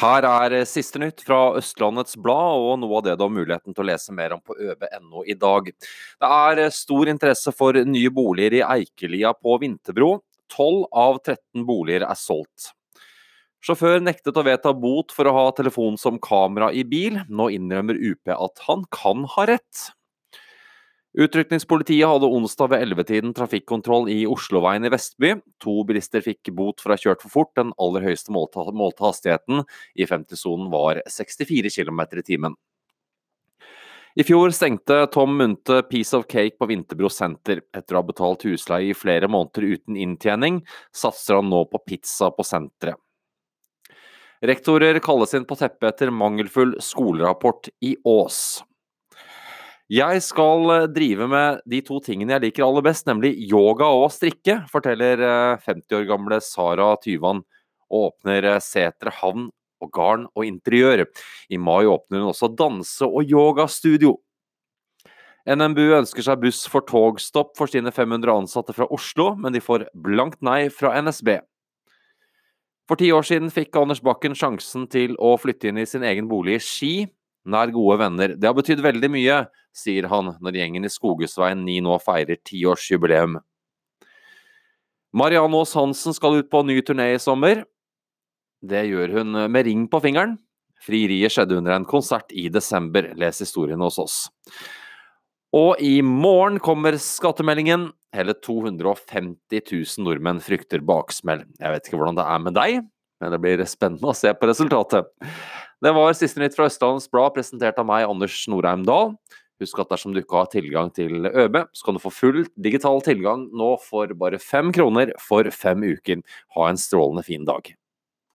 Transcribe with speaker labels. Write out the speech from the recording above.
Speaker 1: Her er siste nytt fra Østlandets Blad, og noe av det du har muligheten til å lese mer om på øve.no i dag. Det er stor interesse for nye boliger i Eikelia på Vinterbro. 12 av 13 boliger er solgt. Sjåfør nektet å vedta bot for å ha telefon som kamera i bil. Nå innrømmer UP at han kan ha rett. Utrykningspolitiet hadde onsdag ved 11-tiden trafikkontroll i Osloveien i Vestby. To bilister fikk bot for å ha kjørt for fort. Den aller høyeste målte, hastigheten i 50-sonen var 64 km i timen. I fjor stengte Tom Munte Piece of Cake på Vinterbro senter. Etter å ha betalt husleie i flere måneder uten inntjening, satser han nå på pizza på senteret. Rektorer kalles inn på teppet etter mangelfull skolerapport i Ås. Jeg skal eh, drive med de to tingene jeg liker aller best, nemlig yoga og strikke, forteller 50 eh, år gamle Sara Tyvan, og åpner eh, Setre havn og garn og interiør. I mai åpner hun også danse- og yogastudio. NMBU ønsker seg buss for togstopp for sine 500 ansatte fra Oslo, men de får blankt nei fra NSB. For ti år siden fikk Anders Bakken sjansen til å flytte inn i sin egen bolig i Ski, nær gode venner. Det har betydd veldig mye, sier han når gjengen i Skogesveien 9 nå feirer tiårsjubileum. Marianne Aas Hansen skal ut på ny turné i sommer. Det gjør hun med ring på fingeren. Frieriet skjedde under en konsert i desember, les historien hos oss. Og i morgen kommer skattemeldingen. Hele 250 000 nordmenn frykter baksmell. Jeg vet ikke hvordan det er med deg, men det blir spennende å se på resultatet. Det var siste nytt fra Østlandets Blad, presentert av meg, Anders Norheim Dahl. Husk at dersom du ikke har tilgang til ØB, så kan du få full digital tilgang nå for bare fem kroner for fem uker. Ha en strålende fin dag.